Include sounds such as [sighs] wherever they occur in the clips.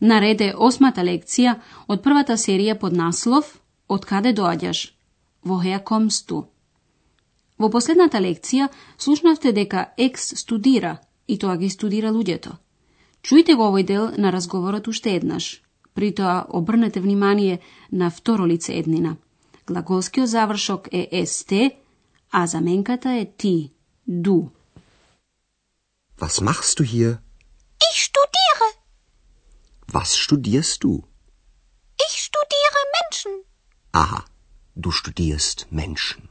нареде осмата лекција од првата серија под наслов Од каде доаѓаш? Во хеа комсту? Во последната лекција слушнавте дека екс студира и тоа ги студира луѓето. Чујте го овој дел на разговорот уште еднаш. При тоа обрнете внимание на второ лице еднина. Глаголскиот завршок е ст, а заменката е ти, ду. Was machst du hier? Was studierst du? Ich studiere Menschen. Aha, du studierst Menschen.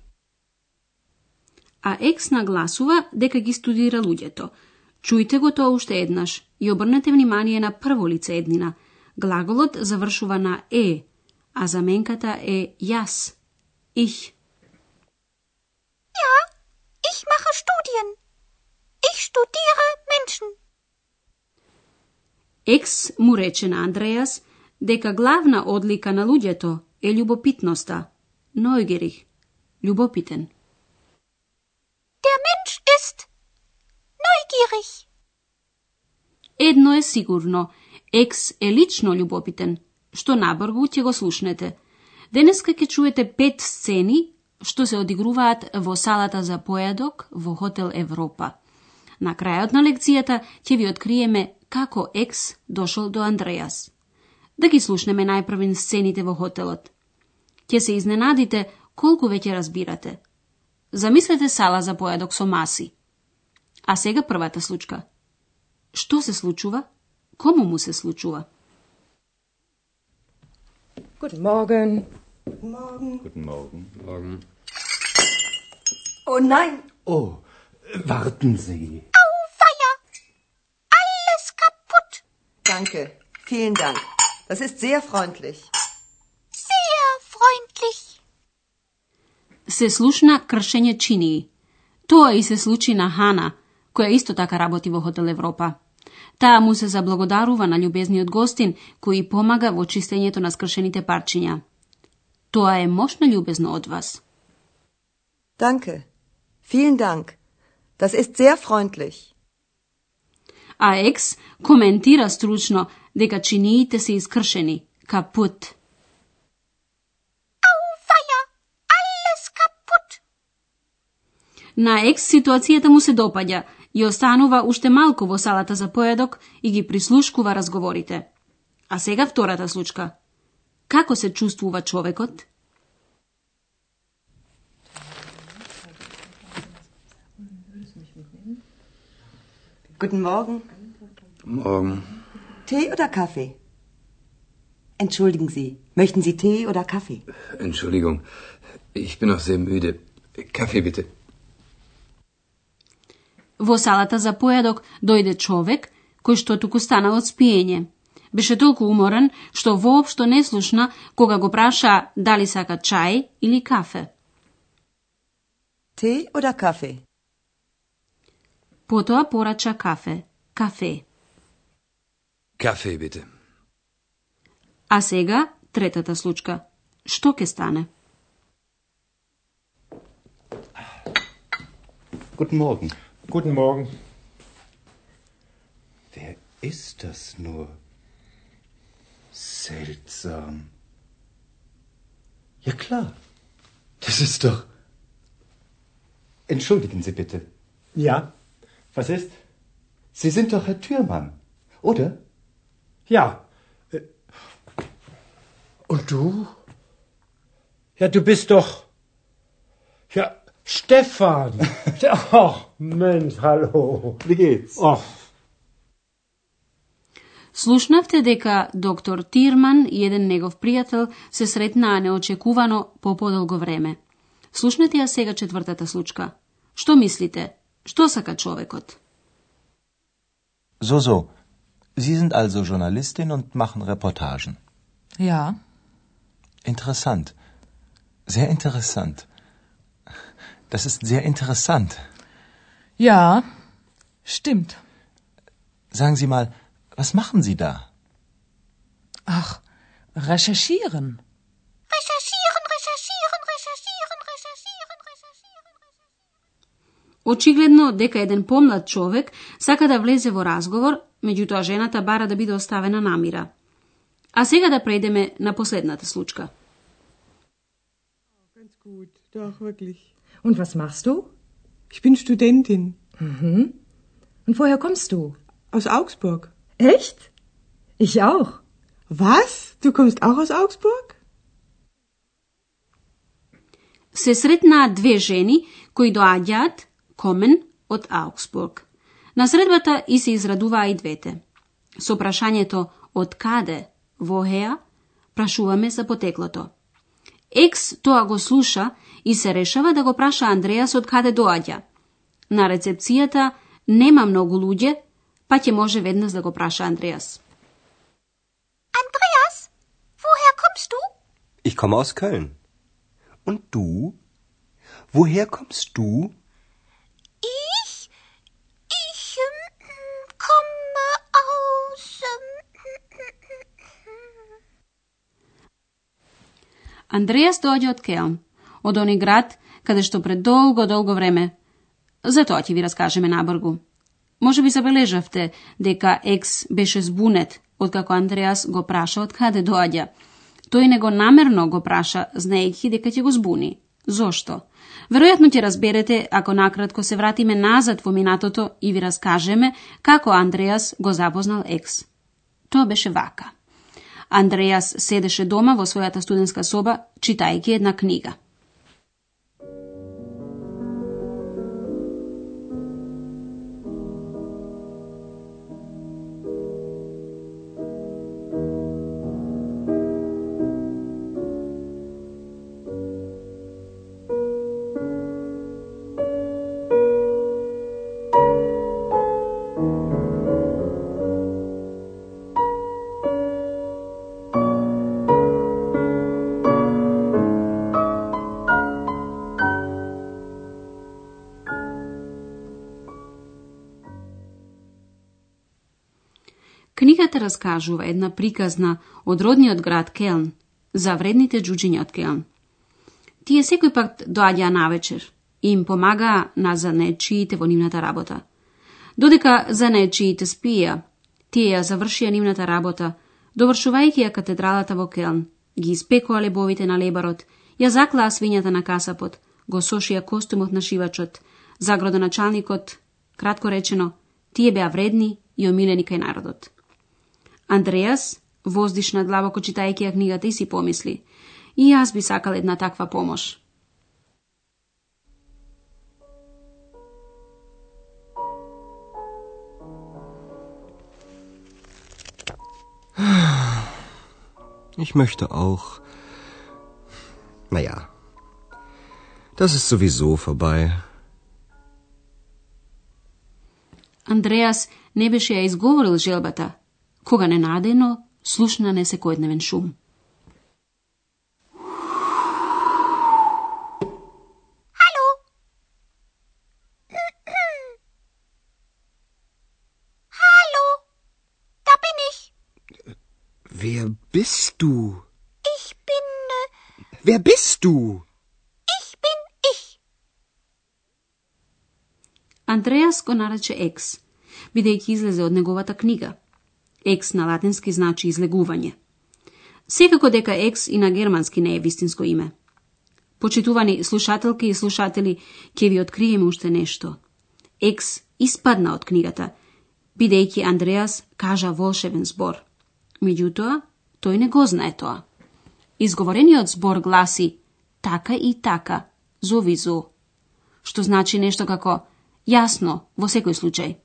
А екс нагласува дека ги студира луѓето. Чујте го тоа уште еднаш и обрнете внимание на прво лице еднина. Глаголот завршува на е, а заменката е јас. Ich. Ja, ich mache Studien. Ich studiere Menschen. Екс му рече на Андреас дека главна одлика на луѓето е љубопитноста. Neugierig. Љубопитен. Der Mensch ist neugierig. Едно е сигурно, екс е лично љубопитен, што набргу ќе го слушнете. Денеска ќе чуете пет сцени што се одигруваат во салата за појадок во хотел Европа. На крајот на лекцијата ќе ви откриеме како екс дошол до Андреас. Да ги слушнеме најпрвен сцените во хотелот. Ќе се изненадите колку веќе разбирате. Замислете сала за појадок со маси. А сега првата случка. Што се случува? Кому му се случува? Guten Morgen. Guten Morgen. Morgen. Oh nein, Oh, warten Sie. Auweia! Alles kaputt. Danke. Vielen Dank. Das ist sehr freundlich. Sehr freundlich. Се слушна кршење чинии. Тоа и се случи на Хана, која исто така работи во Хотел Европа. Таа му се заблагодарува на љубезниот гостин кој помага во чистењето на скршените парчиња. Тоа е мощно љубезно од вас. Danke. Vielen Dank. Das ist sehr freundlich. А екс коментира стручно дека чиниите се искршени, капут. Kaputt. На екс ситуацијата му се допаѓа и останува уште малку во салата за поедок и ги прислушкува разговорите. А сега втората случка. Како се чувствува човекот? Guten Morgen. Morgen. Tee oder Kaffee? Entschuldigen Sie, möchten Sie Tee oder Kaffee? Entschuldigung, ich bin noch sehr müde. Kaffee bitte. Во салата за поедок дојде човек кој што туку станал од спиење. Беше толку уморен што воопшто не слушна кога го праша дали сака чај или кафе. Tee oder Kaffee? Потоа порача кафе, кафе. Kaffee bitte. А сега третата случка. Што ќе стане? Guten Morgen. Guten Morgen. Wer ist das nur? Seltsam. Ja klar. Das ist doch. Entschuldigen Sie bitte. Ja, Was ist? Sie sind doch Herr Türmann, oder? Ja. Äh, Und du? Ja, du bist doch. Ja, Stefan. [laughs] Ach, Mensch, hallo. Wie geht's? Ach, Слушнавте дека доктор Тирман и еден негов пријател се сретнаа неочекувано по подолго време. Слушнете ја сега четвртата случка. Што мислите? Што сака човекот? So, so. Sie sind also Journalistin und machen Reportagen. Ja. Interessant. Sehr interessant. Das ist sehr interessant. Ja, stimmt. Sagen Sie mal, was machen Sie da? Ach, recherchieren. Recherchieren, Очигледно дека еден помлад човек сака да влезе во разговор, меѓутоа жената бара да биде оставена намира. А сега да прејдеме на последната случка. Ganz gut, doch, wirklich. Und was machst du? Ich bin Studentin. Mhm. Und woher kommst du? Aus Augsburg. Echt? Ich auch. Was? Du kommst auch aus Augsburg? Се сретнаа две жени кои доаѓаат комен од Аугсбург. На средбата и се израдуваа и двете. Со прашањето од каде, воhea, прашуваме за потеклото. Екс тоа го слуша и се решава да го праша Андреас од каде доаѓа. На рецепцијата нема многу луѓе, па ќе може веднаш да го праша Андреас. Andreas, woher kommst du? Ich komme aus Köln. Und du? Woher kommst du? Ich? Ich ähm, komme aus. Ähm, Андреас доаѓа од Келн, од они град каде што пред долго, долго време. За тоа ќе ви раскажеме набргу. Може би забележавте дека Екс беше збунет откако Андреас го праша од каде доаѓа. Тој него намерно го праша, знаејќи дека ќе го збуни. Зошто? Веројатно ќе разберете ако накратко се вратиме назад во минатото и ви раскажеме како Андреас го запознал Екс. Тоа беше вака. Андреас седеше дома во својата студентска соба, читајќи една книга. Книгата раскажува една приказна од родниот град Келн за вредните джуджиња од Келн. Тие секој пат доаѓаа навечер и им помагаа на занечиите во нивната работа. Додека занечиите спија, тие ја завршија нивната работа, довршувајќи ја катедралата во Келн, ги испекоа лебовите на лебарот, ја заклаа свињата на касапот, го сошија костумот на шивачот, за градоначалникот, кратко речено, тие беа вредни и омилени кај народот. Андреас воздишна длабоко читајќи ја книгата и си помисли, и јас би сакал една таква помош. [sighs] Ich möchte auch. Naja, das ist sowieso vorbei. Андреас не беше ја изговорил желбата, кога ненадено слушна несекојдневен шум. Hallo? Hallo? Da bin ich. Wer bist du? Ich bin. Äh, Wer bist du? ich bin ich. Андреас го нарече екс, бидејќи излезе од неговата книга. Екс на латински значи излегување. Секако дека екс и на германски не е вистинско име. Почитувани слушателки и слушатели, ќе ви откриеме уште нешто. Екс испадна од книгата, бидејќи Андреас кажа волшебен збор. Меѓутоа, тој не го знае тоа. Изговорениот збор гласи така и така, зови зо, што значи нешто како јасно во секој случај.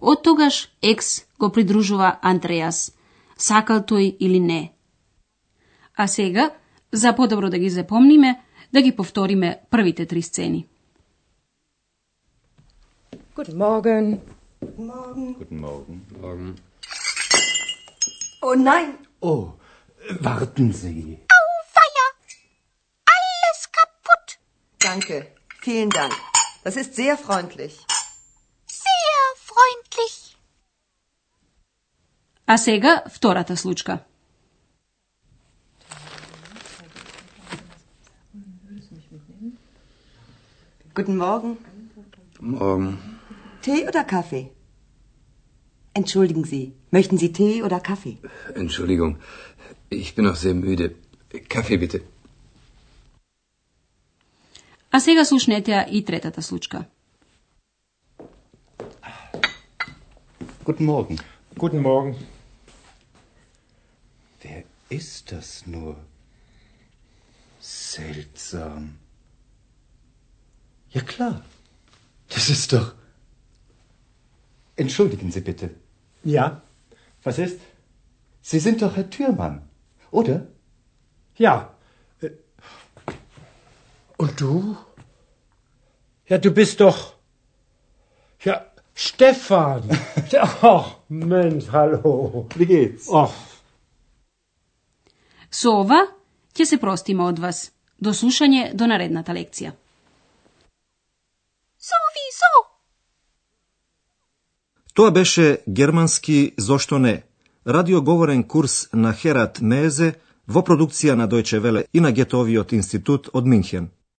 Од тогаш Екс го придружува Андреас, сакал тој или не. А сега, за подобро да ги запомниме, да ги повториме првите три сцени. Guten Morgen. Morgen. Guten Morgen. Morgen. Oh nein, Oh, Warten Sie. Auweia! Alles kaputt! Danke, vielen Dank. Das ist sehr freundlich. А сега втората случка. Guten Morgen. Morgen. Tee oder Kaffee? Entschuldigen Sie, möchten Sie Tee oder Kaffee? Entschuldigung, ich bin noch sehr müde. Kaffee bitte. А сега слушнете ја и третата случка. Guten Morgen. Guten Morgen. Ist das nur? Seltsam. Ja klar. Das ist doch. Entschuldigen Sie bitte. Ja, was ist? Sie sind doch Herr Türmann, oder? Ja. Äh, Und du? Ja, du bist doch. Ja, Stefan. [laughs] Ach, Mensch, hallo. Wie geht's? Ach, Со ова ќе се простиме од вас. До слушање до наредната лекција. Sowieso. Тоа беше германски зошто не, радиоговорен курс на Херат Мезе во продукција на Дојче Веле и на Гетовиот институт од Минхен.